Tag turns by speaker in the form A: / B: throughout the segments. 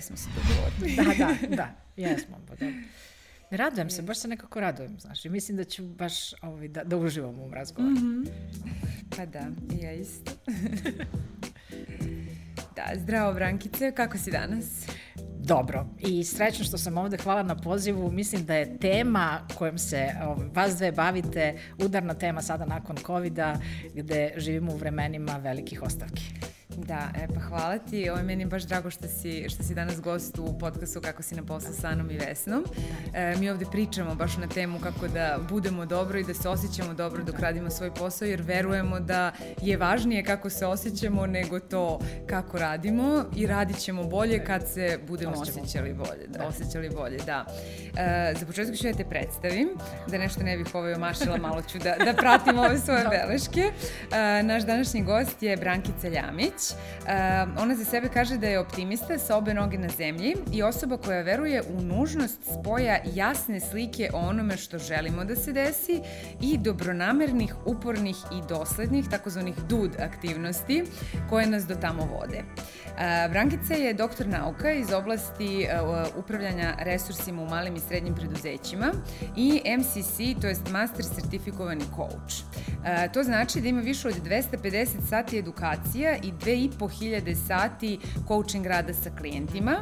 A: Pre smo se dogovorili.
B: da, da, da, jesmo. Pa da. Radujem se, baš se nekako radujem, znaš, i mislim da ću baš ovaj, da, da uživam u ovom razgovoru. Mm -hmm.
A: Pa da, ja isto. da, zdravo Brankice, kako si danas?
B: dobro i srećno što sam ovde, hvala na pozivu. Mislim da je tema kojom se vas dve bavite udarna tema sada nakon COVID-a gde živimo u vremenima velikih ostavki.
A: Da, e, pa hvala ti. Ovo je meni baš drago što si, što si danas gost u podcastu Kako si na poslu sa Anom i Vesnom. E, mi ovde pričamo baš na temu kako da budemo dobro i da se osjećamo dobro dok radimo svoj posao, jer verujemo da je važnije kako se osjećamo nego to kako radimo i radit ćemo bolje kad se budemo osjećali bolje. Da, osjećali bolje, da. E, za početak ću ja te predstavim, da nešto ne bih ovaj omašila, malo ću da, da pratim ove svoje beleške. E, naš današnji gost je Brankica Ljamić. Uh, ona za sebe kaže da je optimista sa obe noge na zemlji i osoba koja veruje u nužnost spoja jasne slike o onome što želimo da se desi i dobronamernih, upornih i doslednih, takozvanih DUD aktivnosti koje nas do tamo vode. Uh, Brankica je doktor nauka iz oblasti uh, upravljanja resursima u malim i srednjim preduzećima i MCC, to jest Master Certifikovani Coach. To znači da ima više od 250 sati edukacija i 2500 sati coaching rada sa klijentima.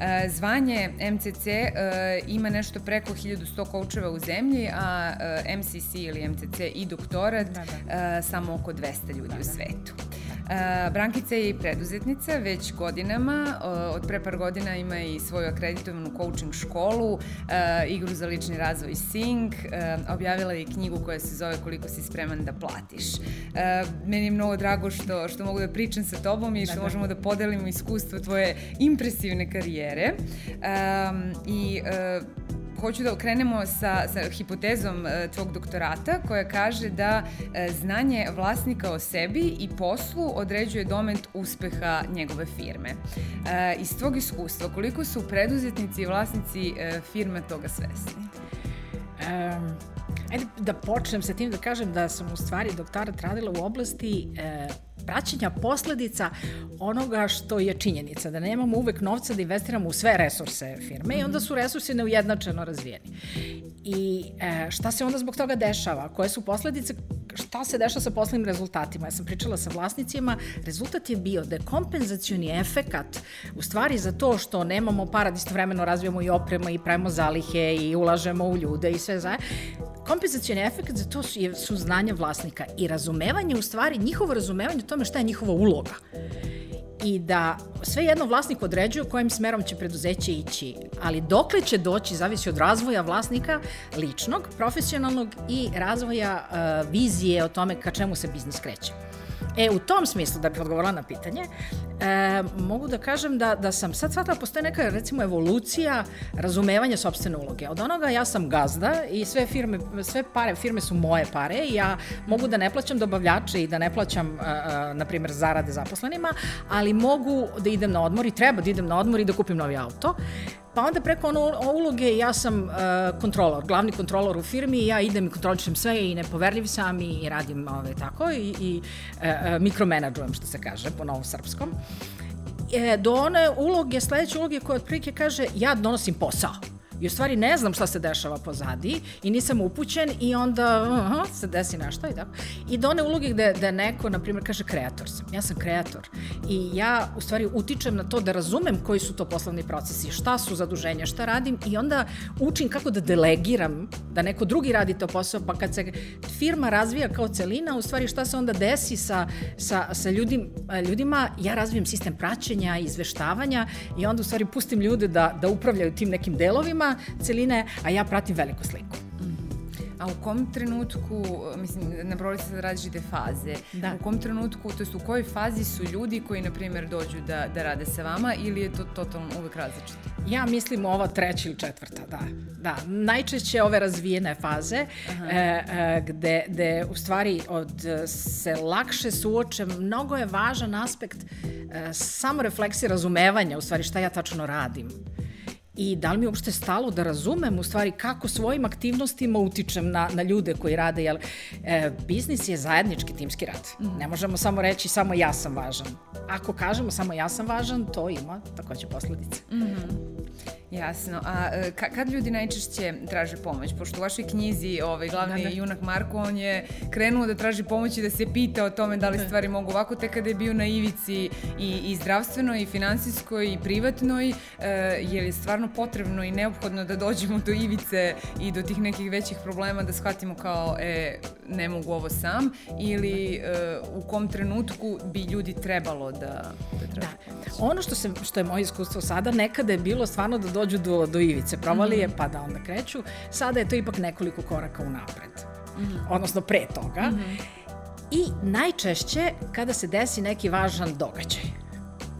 A: E, zvanje MCC e, ima nešto preko 1100 koučeva u zemlji, a e, MCC ili MCC i doktorat da, da. samo oko 200 ljudi da, da. u svetu. Brankica je i preduzetnica već godinama, od pre par godina ima i svoju akreditovanu coaching školu, igru za lični razvoj Sing, objavila je i knjigu koja se zove Koliko si spreman da platiš. Meni je mnogo drago što, što mogu da pričam sa tobom i što da, da. možemo da podelimo iskustvo tvoje impresivne karijere. I hoću da krenemo sa, sa hipotezom e, tvog doktorata koja kaže da e, znanje vlasnika o sebi i poslu određuje domet uspeha njegove firme. E, iz tvog iskustva, koliko su preduzetnici i vlasnici e, firme toga svesni?
B: Um, ajde da počnem sa tim da kažem da sam u stvari doktorat radila u oblasti e, praćenja posledica onoga što je činjenica, da nemamo uvek novca da investiramo u sve resurse firme i onda su resursi neujednačeno razvijeni. I e, šta se onda zbog toga dešava? Koje su posledice? Šta se dešava sa poslovnim rezultatima? Ja sam pričala sa vlasnicima, rezultat je bio da je kompenzacioni efekat u stvari za to što nemamo para da istovremeno razvijamo i oprema i pravimo zalihe i ulažemo u ljude i sve zaje, kompenzacioni efekt za to su, su znanja vlasnika i razumevanje, u stvari, njihovo razumevanje o tome šta je njihova uloga i da sve jedno vlasnik određuje kojim smerom će preduzeće ići, ali dokle će doći zavisi od razvoja vlasnika ličnog, profesionalnog i razvoja uh, vizije o tome ka čemu se biznis kreće. E, u tom smislu, da bih odgovorila na pitanje, e, mogu da kažem da, da sam sad shvatila, postoje neka, recimo, evolucija razumevanja sobstvene uloge. Od onoga ja sam gazda i sve firme, sve pare, firme su moje pare i ja mogu da ne plaćam dobavljače i da ne plaćam, a, a, na primjer, zarade zaposlenima, ali mogu da idem na odmor i treba da idem na odmor i da kupim novi auto. Pa onda preko ono uloge ja sam uh, kontrolor, glavni kontrolor u firmi i ja idem i kontrolišem sve i nepoverljiv sam i, i radim ove, tako i, i uh, mikromenadžujem što se kaže po novom srpskom. E, do one uloge, sledeće uloge koja otprilike kaže ja donosim posao i u stvari ne znam šta se dešava pozadi i nisam upućen i onda uh -huh, se desi nešto i tako. I do one uloge gde, gde neko, na primjer, kaže kreator sam. Ja sam kreator i ja u stvari utičem na to da razumem koji su to poslovni procesi, šta su zaduženja, šta radim i onda učim kako da delegiram, da neko drugi radi to posao, pa kad se firma razvija kao celina, u stvari šta se onda desi sa, sa, sa ljudim, ljudima, ja razvijem sistem praćenja, izveštavanja i onda u stvari pustim ljude da, da upravljaju tim nekim delovima celine, a ja pratim veliku sliku.
A: A u kom trenutku, mislim, nabrojali ste različite faze, da. u kom trenutku, to jest u kojoj fazi su ljudi koji, na primjer, dođu da, da rade sa vama ili je to totalno uvek različito?
B: Ja mislim ova treća ili četvrta, da. da. Najčešće ove razvijene faze, Aha. e, e, gde, gde u stvari od, se lakše suoče, mnogo je važan aspekt e, samo refleksije razumevanja, u stvari šta ja tačno radim i da li mi uopšte stalo da razumem u stvari kako svojim aktivnostima utičem na, na ljude koji rade, jer e, biznis je zajednički timski rad. Mm. Ne možemo samo reći samo ja sam važan. Ako kažemo samo ja sam važan, to ima takođe posledice. Mm -hmm.
A: Jasno. A e, ka, kad ljudi najčešće traže pomoć? Pošto u vašoj knjizi ovaj, glavni da, da. junak Marko, on je krenuo da traži pomoć i da se pita o tome da li da. stvari mogu ovako, te kada je bio na ivici i, i zdravstvenoj, i finansijskoj, i privatnoj, e, je li stvarno potrebno i neophodno da dođemo do ivice i do tih nekih većih problema da shvatimo kao, e, ne mogu ovo sam, ili e, u kom trenutku bi ljudi trebalo da, da traže da.
B: Ono što, se, što je moje iskustvo sada, nekada je bilo stvarno da dođu do, do ivice provalije, mm -hmm. pa da onda kreću. Sada je to ipak nekoliko koraka unapred. Mm -hmm. Odnosno pre toga. Mm -hmm. I najčešće kada se desi neki važan događaj.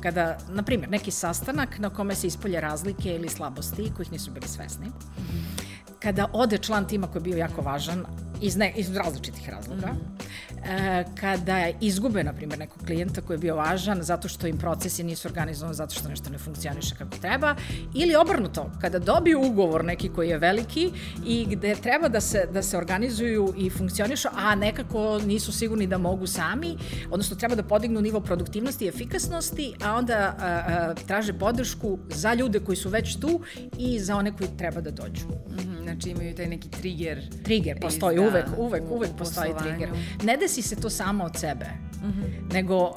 B: Kada, na primjer, neki sastanak na kome se ispolje razlike ili slabosti kojih nisu bili svesni. Mm -hmm. Kada ode član tima koji je bio jako važan, iz, ne, iz različitih razloga, mm -hmm E, kada izgube, na primjer, nekog klijenta koji je bio važan zato što im procesi nisu organizovani, zato što nešto ne funkcioniše kako treba, ili obrnuto, kada dobiju ugovor neki koji je veliki i gde treba da se, da se organizuju i funkcionišu, a nekako nisu sigurni da mogu sami, odnosno treba da podignu nivo produktivnosti i efikasnosti, a onda a, a, traže podršku za ljude koji su već tu i za one koji treba da dođu. Mm
A: -hmm, znači imaju taj neki trigger.
B: Trigger, postoji, da, uvek, uvek, uvek postoji trigger. Ne desi se to samo od sebe, mm -hmm. nego uh,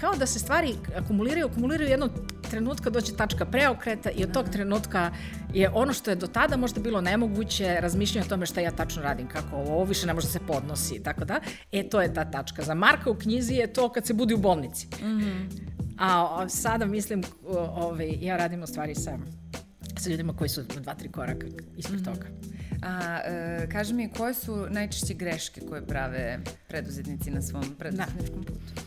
B: kao da se stvari akumuliraju, akumuliraju jednog trenutka doće tačka preokreta i od tog trenutka je ono što je do tada možda bilo nemoguće razmišljanje o tome šta ja tačno radim, kako ovo, ovo više ne može da se podnosi, tako da, e to je ta tačka. Za Marka u knjizi je to kad se budi u bolnici. Mm -hmm. A sada mislim, ovaj, ja radim u stvari sa, sa ljudima koji su dva, tri koraka ispred mm -hmm. toga.
A: A, e, kaži mi, koje su najčešće greške koje prave preduzetnici na svom preduzetničkom putu?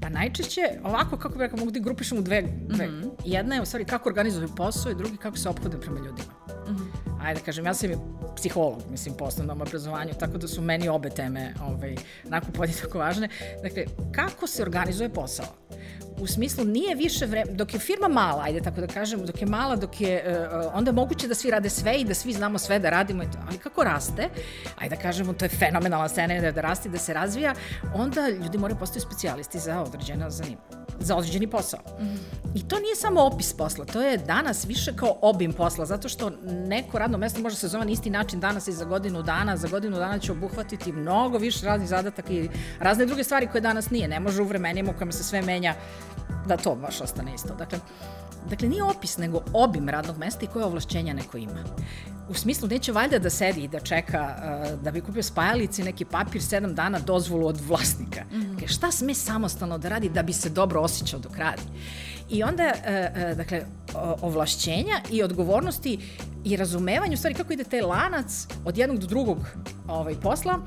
B: Pa najčešće, ovako, kako bih rekao, mogu da grupišem u dve. dve. Mm -hmm. Jedna je u stvari kako organizuju posao i drugi kako se ophode prema ljudima. Mm -hmm. Ajde, kažem, ja sam i psiholog, mislim, po osnovnom obrazovanju, tako da su meni obe teme ovaj, onako podjednako važne. Dakle, kako se organizuje posao? u smislu nije više vreme, dok je firma mala, ajde tako da kažem, dok je mala, dok je, uh, onda je moguće da svi rade sve i da svi znamo sve da radimo, ali kako raste, ajde da kažemo, to je fenomenalna scena da, da raste da se razvija, onda ljudi moraju postati specijalisti za određena zanimanja za određeni posao. Mm -hmm. I to nije samo opis posla, to je danas više kao obim posla, zato što neko radno mesto može se zove na isti način danas i za godinu dana, za godinu dana će obuhvatiti mnogo više raznih zadataka i razne druge stvari koje danas nije. Ne može u vremenima u kojima se sve menja da to baš ostane isto. Dakle, dakle nije opis, nego obim radnog mesta i koje ovlašćenja neko ima. U smislu, neće valjda da sedi i da čeka uh, da bi kupio spajalici neki papir sedam dana dozvolu od vlasnika. Mm -hmm. Šta sme samostalno da radi da bi se dobro osjećao dok radi? I onda, uh, uh, dakle, ovlašćenja i odgovornosti i razumevanje, u stvari kako ide taj lanac od jednog do drugog ovaj, posla,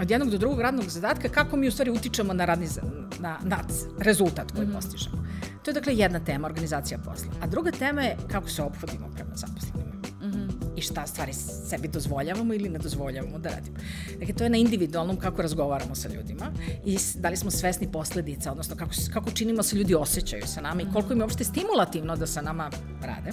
B: od jednog do drugog radnog zadatka, kako mi u stvari utičemo na, radni, na, na rezultat koji mm -hmm. postižemo. To je dakle jedna tema, organizacija posla. A druga tema je kako se obhodimo prema zaposlenima i šta stvari sebi dozvoljavamo ili ne dozvoljavamo da radimo. Dakle, to je na individualnom kako razgovaramo sa ljudima i da li smo svesni posledica, odnosno kako, kako činimo se ljudi osjećaju sa nama i koliko im je uopšte stimulativno da sa nama rade.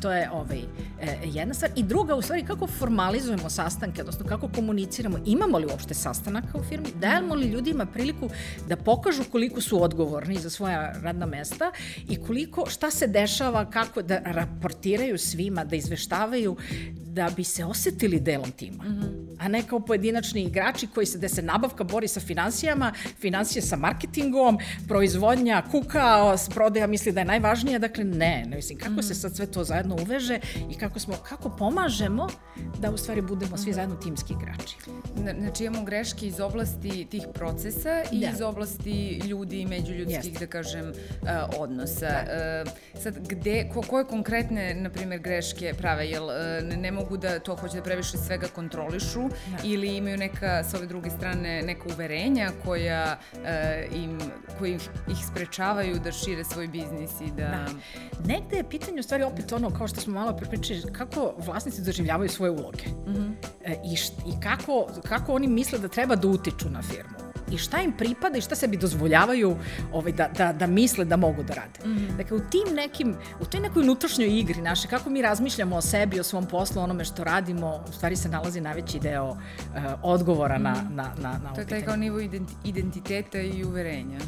B: To je ovaj, e, jedna stvar. I druga, u stvari, kako formalizujemo sastanke, odnosno kako komuniciramo, imamo li uopšte sastanaka u firmi, dajemo li ljudima priliku da pokažu koliko su odgovorni za svoja radna mesta i koliko, šta se dešava, kako da raportiraju svima, da izveštavaju da bi se osetili delom tima. Mm -hmm. A ne kao pojedinačni igrači koji se, gde se nabavka bori sa financijama, financije sa marketingom, proizvodnja, kuka, prodaja misli da je najvažnija, dakle ne, ne mislim kako mm -hmm. se sad sve to zajedno uveže i kako smo, kako pomažemo da u stvari budemo svi zajedno timski igrači.
A: Znači imamo greške iz oblasti tih procesa i da. iz oblasti ljudi i međuljudskih, Jeste. da kažem, uh, odnosa. Da. Uh, sad, gde, ko, koje konkretne, na primjer, greške prave? Jel uh, ne, ne mogu da to hoće da previše svega kontrolišu da. ili imaju neka, sa ove druge strane, neka uverenja koja uh, im, koji ih sprečavaju da šire svoj biznis i da... da.
B: Negde je pitanje u stvari opet ono, kao što smo malo prepričali, kako vlasnici doživljavaju svoje uloge. Mm -hmm. e, i, št, I kako, kako oni misle da treba da utiču na firmu. I šta im pripada i šta sebi dozvoljavaju ovaj, da, da, da misle da mogu da rade. Mm -hmm. Dakle, u tim nekim, u toj nekoj unutrašnjoj igri naše, kako mi razmišljamo o sebi, o svom poslu, onome što radimo, u stvari se nalazi najveći deo uh, odgovora mm -hmm. na, na, na, na
A: To je taj kao nivo identiteta i uverenja.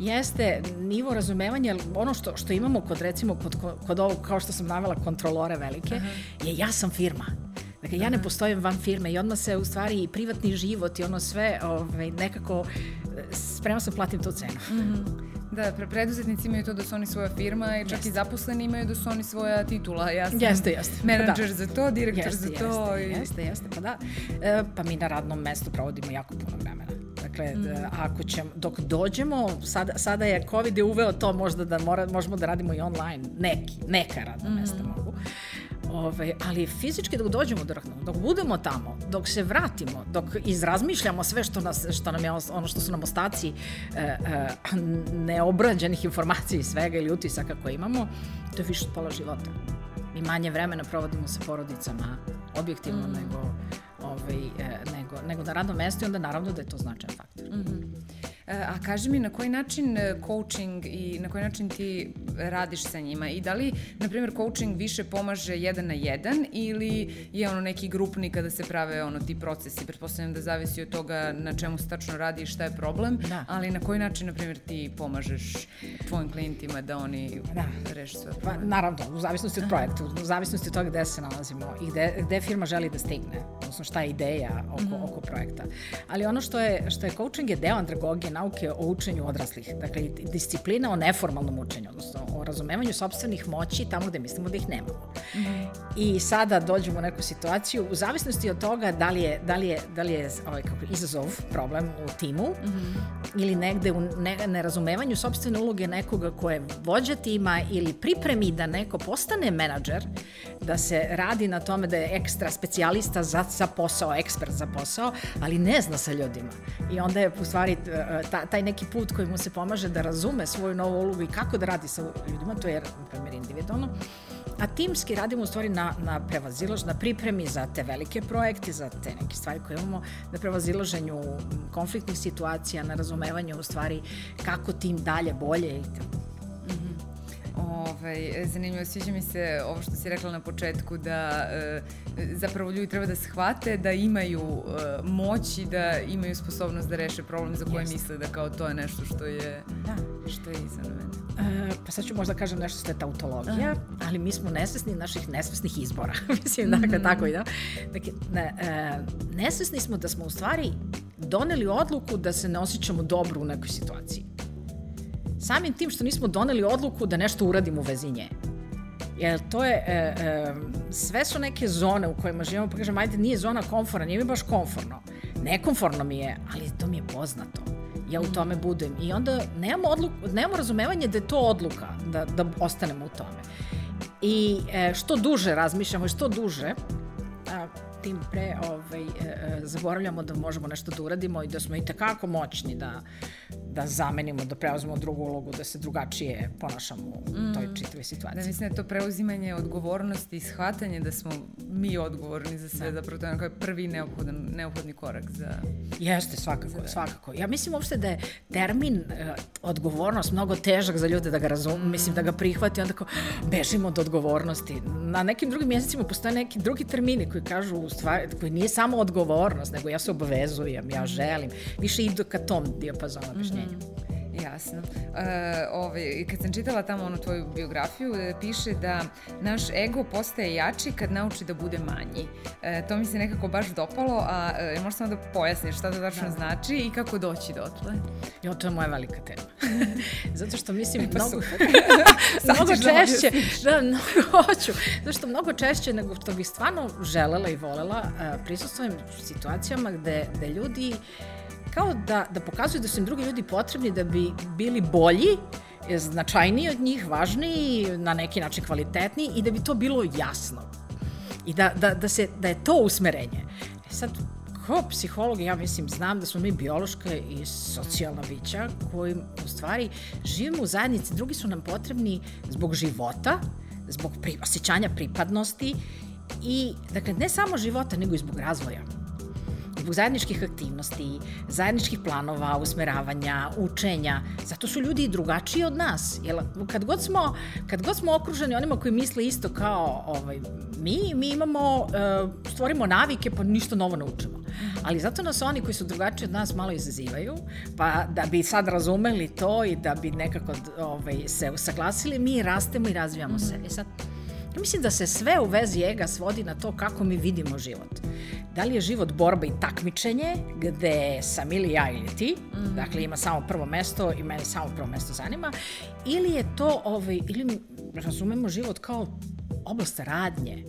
B: Jeste nivo razumevanja, ono što, što imamo kod recimo kod, kod ovog, kao što sam navela, kontrolore velike, uh -huh. je ja sam firma. Dakle, ja ne postojim van firme i odmah se u stvari i privatni život i ono sve ovaj, nekako spremno sam platim tu cenu. Mm -hmm.
A: Da, pre preduzetnici imaju to da su oni svoja firma i čak jeste. i zaposleni imaju da su oni svoja titula. Ja sam
B: jeste, jeste.
A: menadžer
B: da.
A: za to, direktor
B: jeste,
A: za to.
B: Jeste, i... jeste, jeste, pa da. E, pa mi na radnom mestu provodimo jako puno vremena. Dakle, mm. ako ćemo, dok dođemo, sada, sada je COVID je uveo to možda da mora, možemo da radimo i online, neki, neka radna mm. mesta mogu. Ove, ali fizički dok dođemo do Rahnu, dok budemo tamo, dok se vratimo, dok izrazmišljamo sve što, nas, što nam je ono što su nam ostaci e, e, neobrađenih informacija i svega ili utisaka koje imamo, to je više od pola života. Mi manje vremena provodimo sa porodicama, objektivno, mm. nego, ovaj, e, nego, nego na radnom mestu i onda naravno da je to značajan faktor. Mm -hmm.
A: A kaži mi na koji način e, coaching i na koji način ti radiš sa njima i da li, na primjer, coaching više pomaže jedan na jedan ili je ono neki grupni kada se prave ono ti procesi, pretpostavljam da zavisi od toga na čemu se tačno radi i šta je problem, da. ali na koji način, na primjer, ti pomažeš tvojim klijentima da oni da. reše svoje probleme?
B: Pa, naravno, u zavisnosti od projekta, u zavisnosti od toga gde se nalazimo i gde, gde firma želi da stigne, odnosno šta je ideja oko, mm -hmm. oko projekta. Ali ono što je, što je coaching je deo andragogije, nauke o učenju odraslih. Dakle, disciplina o neformalnom učenju, odnosno o razumevanju sobstvenih moći tamo gde mislimo da ih nemamo. Mm -hmm. I sada dođemo u neku situaciju, u zavisnosti od toga da li je, da li je, da li je ovaj, kako, izazov, problem u timu mm -hmm. Ili negde u ne, nerazumevanju sobstvene uloge nekoga ko je vođa tima ili pripremi da neko postane menadžer, da se radi na tome da je ekstra specijalista za, za posao, ekspert za posao, ali ne zna sa ljudima. I onda je u stvari ta, taj neki put koji mu se pomaže da razume svoju novu ulogu i kako da radi sa ljudima, to je, na primjer, individualno. A timski radimo u stvari na, na prevazilaž, na pripremi za te velike projekte, za te neke stvari koje imamo, na prevazilaženju konfliktnih situacija, na razumevanju u stvari kako tim dalje, bolje i tako.
A: Ovaj, zanimljivo, sviđa mi se ovo što si rekla na početku, da e, zapravo ljudi treba da shvate da imaju e, moć i da imaju sposobnost da reše problem za koje Jeste. misle da kao to je nešto što je, da. što je iza
B: E, pa sad ću možda kažem nešto što je tautologija, Aha. ali mi smo nesvesni naših nesvesnih izbora. Mislim, dakle, mm -hmm. tako i da. Dakle, ne, e, nesvesni smo da smo u stvari doneli odluku da se ne osjećamo dobro u nekoj situaciji samim tim što nismo doneli odluku da nešto uradimo u vezi nje. Jer to je, e, e, sve su neke zone u kojima živimo, pa kažem, ajde, nije zona komfora, nije mi baš komforno. Nekomforno mi je, ali to mi je poznato. Ja u tome budem. I onda nemamo, odluku, nemamo razumevanje da je to odluka, da, da ostanemo u tome. I e, što duže razmišljamo i što duže, a, tim pre ovaj, e, e, zaboravljamo da možemo nešto da uradimo i da smo i takako moćni da, da zamenimo, da preuzmemo drugu ulogu, da se drugačije ponašamo u mm. toj čitavoj situaciji.
A: Da mislim da je to preuzimanje odgovornosti i shvatanje da smo mi odgovorni za sve, da. zapravo to je onako prvi neophodan, neophodni korak za...
B: Jeste, svakako, za svakako. Ja mislim uopšte da je termin uh, odgovornost mnogo težak za ljude da ga razum, mm. mislim da ga prihvati, onda kao bežimo od odgovornosti. Na nekim drugim mjesecima postoje neki drugi termini koji kažu u stvari, koji nije samo odgovornost, nego ja se obavezujem, ja želim. Više idu ka tom dijapazonu objašnjenja. Mm -hmm.
A: Jasno. E, ovaj, kad sam čitala tamo onu tvoju biografiju, e, piše da naš ego postaje jači kad nauči da bude manji. E, to mi se nekako baš dopalo, a e, možeš samo da pojasniš šta to tačno da. znači i kako doći do otle?
B: Jo, to je moja velika tema. Zato što mislim e, pa mnogo, mnogo da češće, da, mnogo hoću, zato što mnogo češće nego što bih stvarno želela i volela, uh, prisustujem situacijama gde, gde ljudi kao da, da pokazuju da su im drugi ljudi potrebni da bi bili bolji, značajniji od njih, važniji, na neki način kvalitetniji i da bi to bilo jasno. I da, da, da, se, da je to usmerenje. E sad, kao psiholog, ja mislim, znam da smo mi biološka i socijalna bića koji u stvari živimo u zajednici, drugi su nam potrebni zbog života, zbog pri, osjećanja pripadnosti i, dakle, ne samo života, nego i zbog razvoja zbog zajedničkih aktivnosti, zajedničkih planova, usmeravanja, učenja. Zato su ljudi drugačiji od nas. Jer kad god smo, kad god smo okruženi onima koji misle isto kao ovaj, mi, mi imamo, uh, stvorimo navike pa ništa novo naučimo. Ali zato nas oni koji su drugačiji od nas malo izazivaju, pa da bi sad razumeli to i da bi nekako ovaj, se usaglasili, mi rastemo i razvijamo se. E sad, Ja mislim da se sve u vezi ega svodi na to kako mi vidimo život. Da li je život borba i takmičenje, gde sam ili ja ili ti, mm dakle ima samo prvo mesto i meni samo prvo mesto zanima, ili je to, ovaj, ili razumemo život kao oblast radnje,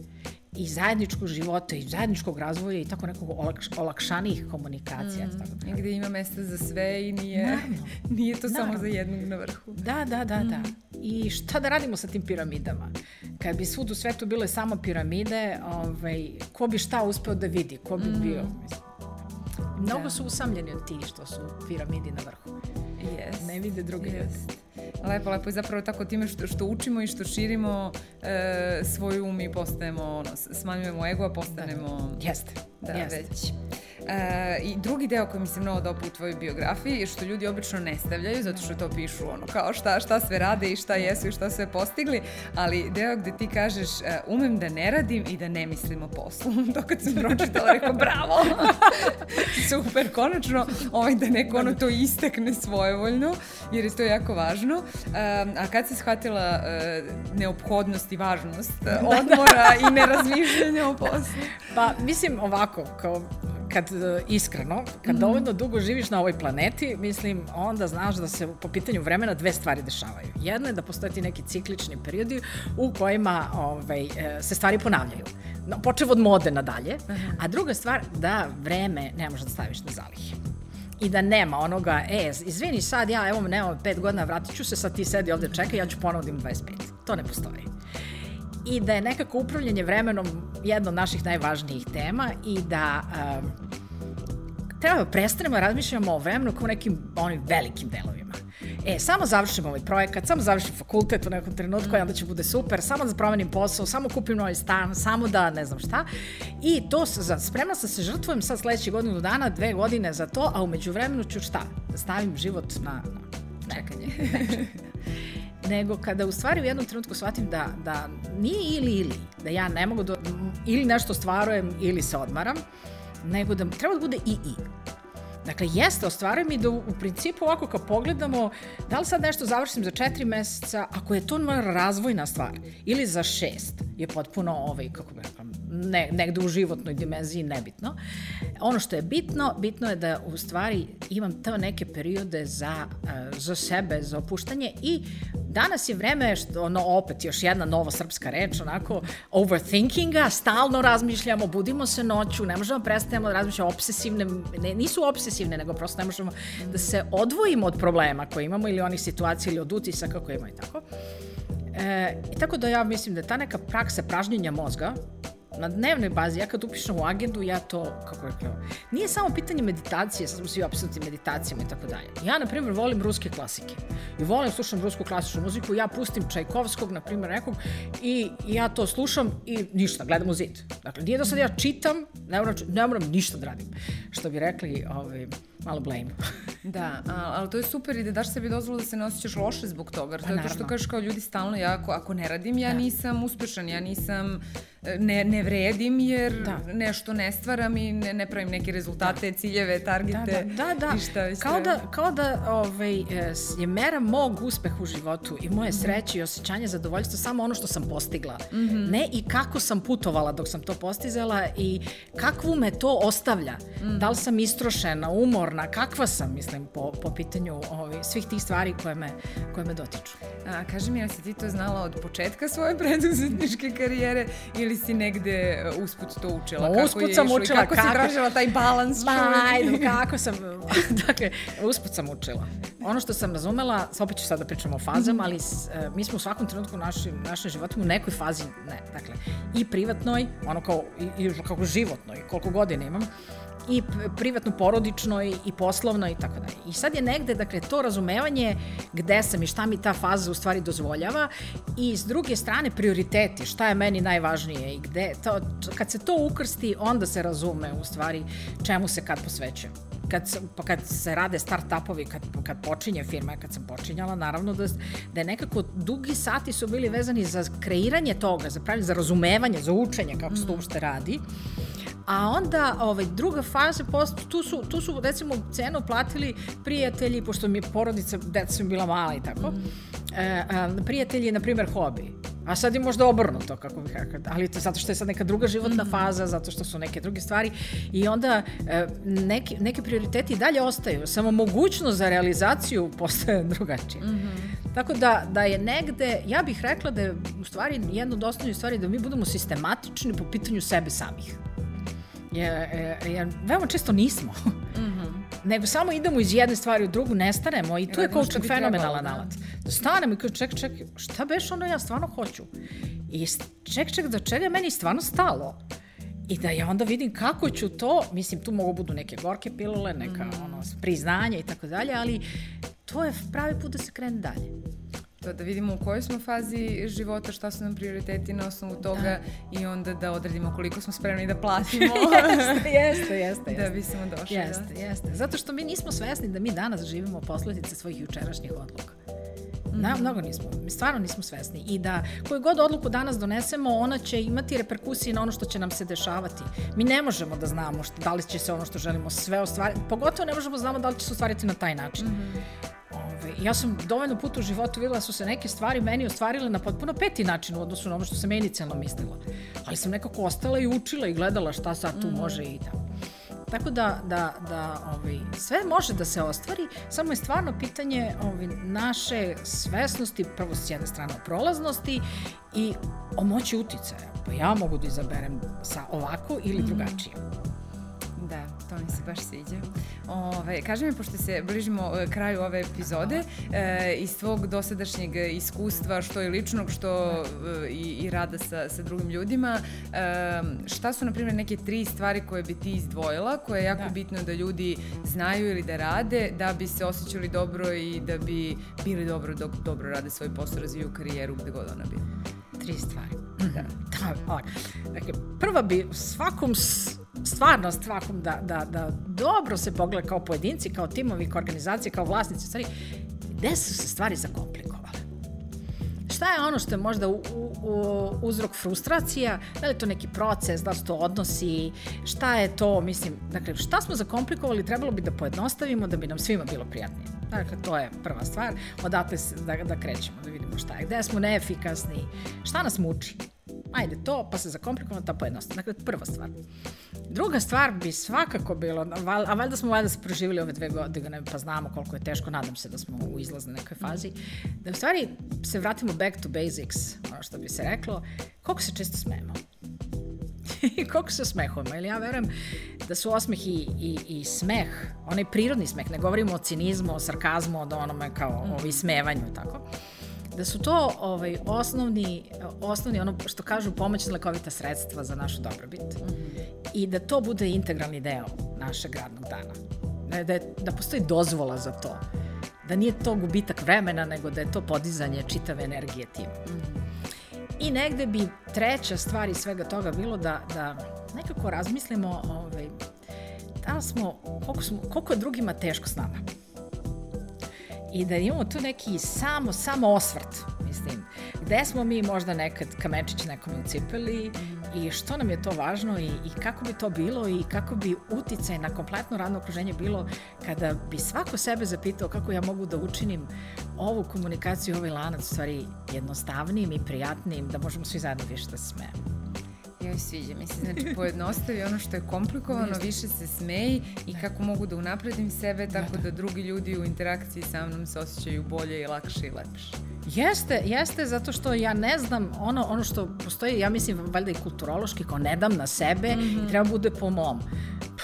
B: i zajedničkog života i zajedničkog razvoja i tako nekog olakš, olakšanijih komunikacija. Mm, tako
A: da. Gde ima mesta za sve i nije, Naravno. nije to Naravno. samo za jednog na vrhu.
B: Da, da, da, mm. da. I šta da radimo sa tim piramidama? Kad bi svud u svetu bile samo piramide, ovaj, ko bi šta uspeo da vidi, ko bi mm. bio, mislim. Mnogo da. su usamljeni od ti što su piramidi na vrhu.
A: Yes.
B: Ne vide druge yes. ljudi.
A: Lepo, lepo i zapravo tako time što, što učimo i što širimo e, svoj um i postajemo, ono, smanjujemo ego, a postanemo...
B: Da. Jeste.
A: Da,
B: Jeste.
A: već. E, I drugi deo koji mi se mnogo dopu u tvojoj biografiji je što ljudi obično ne stavljaju, zato što to pišu ono, kao šta, šta sve rade i šta jesu i šta sve postigli, ali deo gde ti kažeš e, umem da ne radim i da ne mislim o poslu. to kad sam pročitala, rekao bravo, super, konačno ovaj, da neko ono to istekne svojevoljno, jer je to jako važno. E, a kad si shvatila e, neophodnost i važnost odmora i nerazmišljanja o poslu?
B: Pa, mislim ovako, kao kad e, iskreno, kad mm. dovoljno dugo živiš na ovoj planeti, mislim, onda znaš da se po pitanju vremena dve stvari dešavaju. Jedno je da postoje ti neki ciklični periodi u kojima ovaj, e, se stvari ponavljaju. No, počev od mode nadalje. -huh. A druga stvar, da vreme ne možeš da staviš na zalihe i da nema onoga, e, izvini sad ja, evo, nemam pet godina, vratit ću se, sad ti sedi ovde čekaj, ja ću ponovno da imam 25. To ne postoji i da je nekako upravljanje vremenom jedna od naših najvažnijih tema i da um, treba da prestanemo da razmišljamo o vremenu kao nekim onim velikim delovima. E, samo završim ovaj projekat, samo završim fakultet u nekom trenutku onda će bude super, samo da promenim posao, samo kupim novi stan, samo da ne znam šta. I to, za, spremna sam se žrtvujem sad sledeće godinu dana, dve godine za to, a umeđu vremenu ću šta? Da stavim život na, na čekanje. nego kada u stvari u jednom trenutku shvatim da, da nije ili ili, da ja ne mogu da ili nešto stvarujem ili se odmaram, nego da treba da bude i i. Dakle, jeste, ostvarujem i da u, u principu ovako kad pogledamo, da li sad nešto završim za četiri meseca, ako je to razvojna stvar, ili za šest, je potpuno ovaj, kako bih rekla, ne, negde u životnoj dimenziji nebitno. Ono što je bitno, bitno je da u stvari imam te neke periode za, eh, za sebe, za opuštanje i danas je vreme, što, ono, opet još jedna nova srpska reč, onako, overthinkinga, stalno razmišljamo, budimo se noću, ne možemo prestajemo da razmišljamo obsesivne, ne, nisu obsesivne, nego prosto ne možemo da se odvojimo od problema koje imamo ili onih situacija ili od utisaka koje imamo i tako. E, tako da ja mislim da ta neka praksa pražnjenja mozga na dnevnoj bazi, ja kad upišem u agendu, ja to, kako rekao, nije samo pitanje meditacije, sad smo svi opsuti meditacijama i tako dalje. Ja, na primjer, volim ruske klasike i volim, slušam rusku klasičnu muziku, ja pustim Čajkovskog, na primjer, nekog i ja to slušam i ništa, gledam u zid. Dakle, nije da sad ja čitam, ne moram, ne moram ništa da radim. Što bi rekli, ovaj, malo blame.
A: da, ali to je super i da daš sebi dozvolu da se ne osjećaš loše zbog toga. Pa, zato što kažeš kao ljudi stalno, ja ako, ako ne radim, ja da. nisam uspešan, ja nisam, ne, ne vredim jer da. nešto ne stvaram i ne, ne pravim neke rezultate, da. ciljeve, targete.
B: Da, da, da. da. I šta kao da, kao da ovaj, e, je mera mog uspeha u životu i moje mhm. sreće i osjećanje zadovoljstva samo ono što sam postigla. Mm -hmm. Ne i kako sam putovala dok sam to postizala i kakvu me to ostavlja. Mm -hmm. Da li sam istrošena, umorna, kakva sam, mislim, po, po pitanju ovi, svih tih stvari koje me, koje me dotiču.
A: A, kaži mi, ja si ti to znala od početka svoje preduzetničke karijere ili si negde uh, usput to učila?
B: Ma, usput sam učila.
A: Kako, kako si tražila taj balans?
B: Ma, ajde, kako sam, dakle, usput sam učila. Ono što sam razumela, opet ću sad da pričam o fazama, ali s, uh, mi smo u svakom trenutku u našim, našim životima u nekoj fazi, ne, dakle, i privatnoj, ono kao, i, i kako životnoj, koliko godina imam, i privatno, porodično i, i poslovno i tako dalje. I sad je negde, dakle, to razumevanje gde sam i šta mi ta faza u stvari dozvoljava i s druge strane prioriteti, šta je meni najvažnije i gde, to, kad se to ukrsti, onda se razume u stvari čemu se kad posvećujem kad, pa kad se rade start-upovi, kad, kad počinje firma, kad sam počinjala, naravno da, da je nekako dugi sati su bili vezani za kreiranje toga, za, pravi, za razumevanje, za učenje kako se to mm. uopšte radi. A onda ovaj, druga faza, post, tu, su, tu su recimo cenu platili prijatelji, pošto mi je porodica, deca su bila mala i tako, mm. e, a, prijatelji, na primjer, hobi. A sad je možda obrnuto, kako bih rekao, ali to zato što je sad neka druga životna mm -hmm. faza, zato što su neke druge stvari i onda e, neki, neke prioriteti dalje ostaju, samo mogućnost za realizaciju postaje drugačije. Mm -hmm. Tako da, da je negde, ja bih rekla da je u stvari jedno od osnovnih stvari da mi budemo sistematični po pitanju sebe samih. Jer, jer veoma često nismo. Mm -hmm. Nego samo idemo iz jedne stvari u drugu, nestanemo i tu je coaching fenomenalan alat. Da stanemo i kao ček, ček, šta beš ono ja stvarno hoću? I ček, ček, do čega meni stvarno stalo? I da ja onda vidim kako ću to, mislim tu mogu budu neke gorke pilule, neka mm. ono, priznanja i tako dalje, ali to je pravi put da se krene dalje
A: to da vidimo u kojoj smo fazi života, šta su nam prioriteti na osnovu toga da. i onda da odredimo koliko smo spremni da platimo.
B: jeste, jeste, jeste.
A: Da bismo došli.
B: Jeste, da. jeste. Zato što mi nismo svesni da mi danas živimo posledice svojih jučerašnjih odluka. Na, mhm. mnogo nismo, mi stvarno nismo svesni i da koju god odluku danas donesemo, ona će imati reperkusije na ono što će nam se dešavati. Mi ne možemo da znamo šta, da li će se ono što želimo sve ostvariti, pogotovo ne možemo da znamo da li će se ostvariti na taj način. Mm -hmm. Ove, ja sam dovoljno puta u životu videla da su se neke stvari meni ostvarile na potpuno peti način u odnosu na ono što sam inicijalno mislila. Ali sam nekako ostala i učila i gledala šta sad tu mm. može i da. Tako da, da, da ovaj, sve može da se ostvari, samo je stvarno pitanje ovaj, naše svesnosti, prvo s jedne strane o prolaznosti i o moći uticaja. Pa ja mogu da izaberem sa ovako ili mm. drugačije.
A: Da, to mi se baš sviđa. Ove, kaži mi, pošto se bližimo e, kraju ove epizode, e, iz tvog dosadašnjeg iskustva, što je ličnog, što e, i, i rada sa, sa drugim ljudima, e, šta su, na primjer, neke tri stvari koje bi ti izdvojila, koje je jako da. bitno da ljudi znaju ili da rade, da bi se osjećali dobro i da bi bili dobro dok dobro rade svoj posao, razviju karijeru, gde god ona bi?
B: Tri stvari. Da. da dakle, prva bi svakom stvarno stvakom da, da, da dobro se pogleda kao pojedinci, kao timovi, kao organizacije, kao vlasnici, stvari, gde su se stvari zakomplikovale? Šta je ono što je možda u, u, uzrok frustracija? Da li je to neki proces, da li su to odnosi, šta je to, mislim, dakle, šta smo zakomplikovali, trebalo bi da pojednostavimo da bi nam svima bilo prijatnije. Dakle, to je prva stvar, odatle da, da krećemo, da vidimo šta je, gde smo neefikasni, šta nas muči ajde to, pa se zakomplikovano, ta pojednostavno. Dakle, prva stvar. Druga stvar bi svakako bilo, a valjda smo valjda se proživili ove dve godine, pa znamo koliko je teško, nadam se da smo u izlaznoj nekoj fazi, da u stvari se vratimo back to basics, ono što bi se reklo, koliko se često smemo. I koliko se smehujemo, ili ja verujem da su osmeh i, i, i smeh, onaj prirodni smeh, ne govorimo o cinizmu, o sarkazmu, o onome kao o ismevanju, tako, da su to ovaj, osnovni, osnovni, ono što kažu, pomoćna lekovita sredstva za našu dobrobit. Mm -hmm. I da to bude integralni deo našeg radnog dana. Da, da, da postoji dozvola za to. Da nije to gubitak vremena, nego da je to podizanje čitave energije tim. Mm -hmm. I negde bi treća stvar iz svega toga bilo da, da nekako razmislimo ovaj, da smo, koliko, smo, koliko je drugima teško s nama i da imamo tu neki samo, samo osvrt, gde smo mi možda nekad kamenčić nekom ucipeli i što nam je to važno i, i kako bi to bilo i kako bi uticaj na kompletno radno okruženje bilo kada bi svako sebe zapitao kako ja mogu da učinim ovu komunikaciju, ovaj lanac stvari jednostavnijim i prijatnijim, da možemo svi zajedno više da se smijemo
A: joj sviđa mi se. Znači, pojednostavi ono što je komplikovano, više se smeji i da. kako mogu da unapredim sebe tako da, da. da drugi ljudi u interakciji sa mnom se osjećaju bolje i lakše i lepše.
B: Jeste, jeste, zato što ja ne znam, ono, ono što postoji, ja mislim, valjda i kulturološki, kao ne dam na sebe mm -hmm. i mhm. treba bude po mom.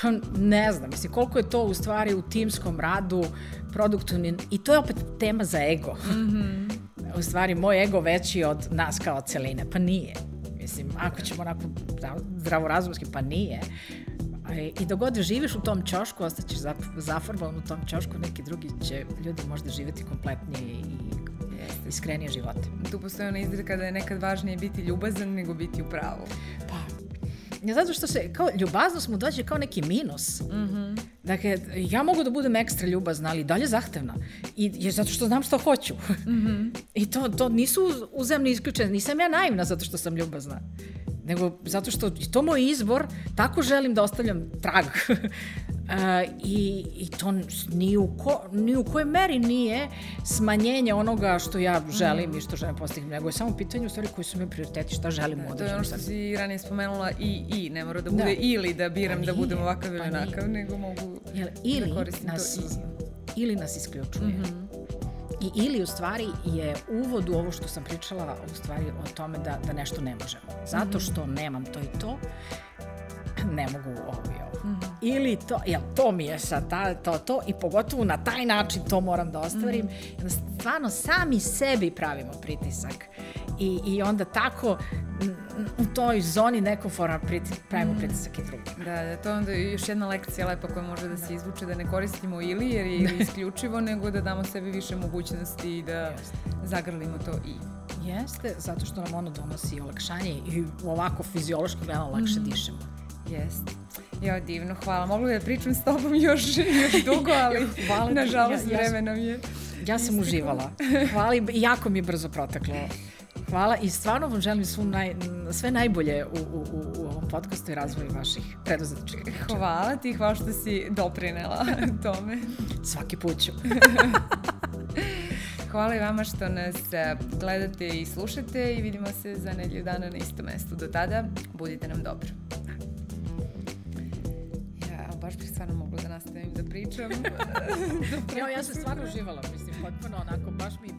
B: Pa ne znam, mislim, koliko je to u stvari u timskom radu, produktivni, i to je opet tema za ego. Mm -hmm. u stvari, moj ego veći od nas kao celine, pa nije. Mislim, ako ćemo onako zdravorazumski, pa nije. I dok god živiš u tom čošku, ostaćeš zafarbovan u tom čošku, neki drugi će ljudi možda živeti kompletnije i iskrenije živote.
A: Tu postoje ona izreka da je nekad važnije biti ljubazan nego biti u pravu.
B: Pa, ja, zato što se, kao ljubaznost mu dođe kao neki minus. Mm -hmm. Dakle, ja mogu da budem ekstra ljubazna, ali dalje zahtevna. I, jer zato što znam što hoću. Mm -hmm. I to, to nisu uzemni isključene. Nisam ja naivna zato što sam ljubazna nego zato što je to moj izbor, tako želim da ostavljam trag. uh, i, I to ni u, ko, ni u kojoj meri nije smanjenje onoga što ja želim mm. i što želim postignuti, nego je samo pitanje u stvari koji su mi prioriteti, šta želim da,
A: To je ono što si ranije spomenula i i, ne mora da bude da. ili da biram pa da budem ovakav ili pa onakav, nego mogu
B: Jel, ili da koristim nas, to i. Ili nas isključuje. Mm -hmm I ili u stvari je uvod u ovo što sam pričala u stvari o tome da, da nešto ne možemo. Zato mhm. što nemam to i to, ne mogu ovo Ili to, jel, to mi je sad ta, to, to i pogotovo na taj način to moram da ostvarim. Mm -hmm. Stvarno sami sebi pravimo pritisak i, i onda tako u toj zoni priti, pravimo mm. pritisak i drugi.
A: Da, da, to je onda još jedna lekcija lepa koja može da se da. izvuče, da ne koristimo ili jer je ili isključivo, nego da damo sebi više mogućnosti i da Jeste. zagrlimo to i.
B: Jeste, zato što nam ono donosi olakšanje i ovako fiziološki gledano lakše mm. dišemo.
A: Jeste. Jo, divno, hvala. Mogu da pričam s tobom još, još dugo, ali hvala nažalost ja, ja, vreme nam je
B: Ja sam uživala. Hvala i jako mi je brzo proteklo. Hvala i stvarno vam želim svu naj, sve najbolje u, u, u, u ovom podcastu i razvoju vaših preduzetničkih.
A: Hvala ti, hvala što si doprinela tome.
B: Svaki put ću.
A: Hvala i vama što nas e, gledate i slušate i vidimo se za nedlju dana na istom mestu. Do tada, budite nam dobro. Baš bih stvarno mogla da nastavim da pričam.
B: ja, ja sam stvarno uživala, mislim, potpuno onako, baš mi je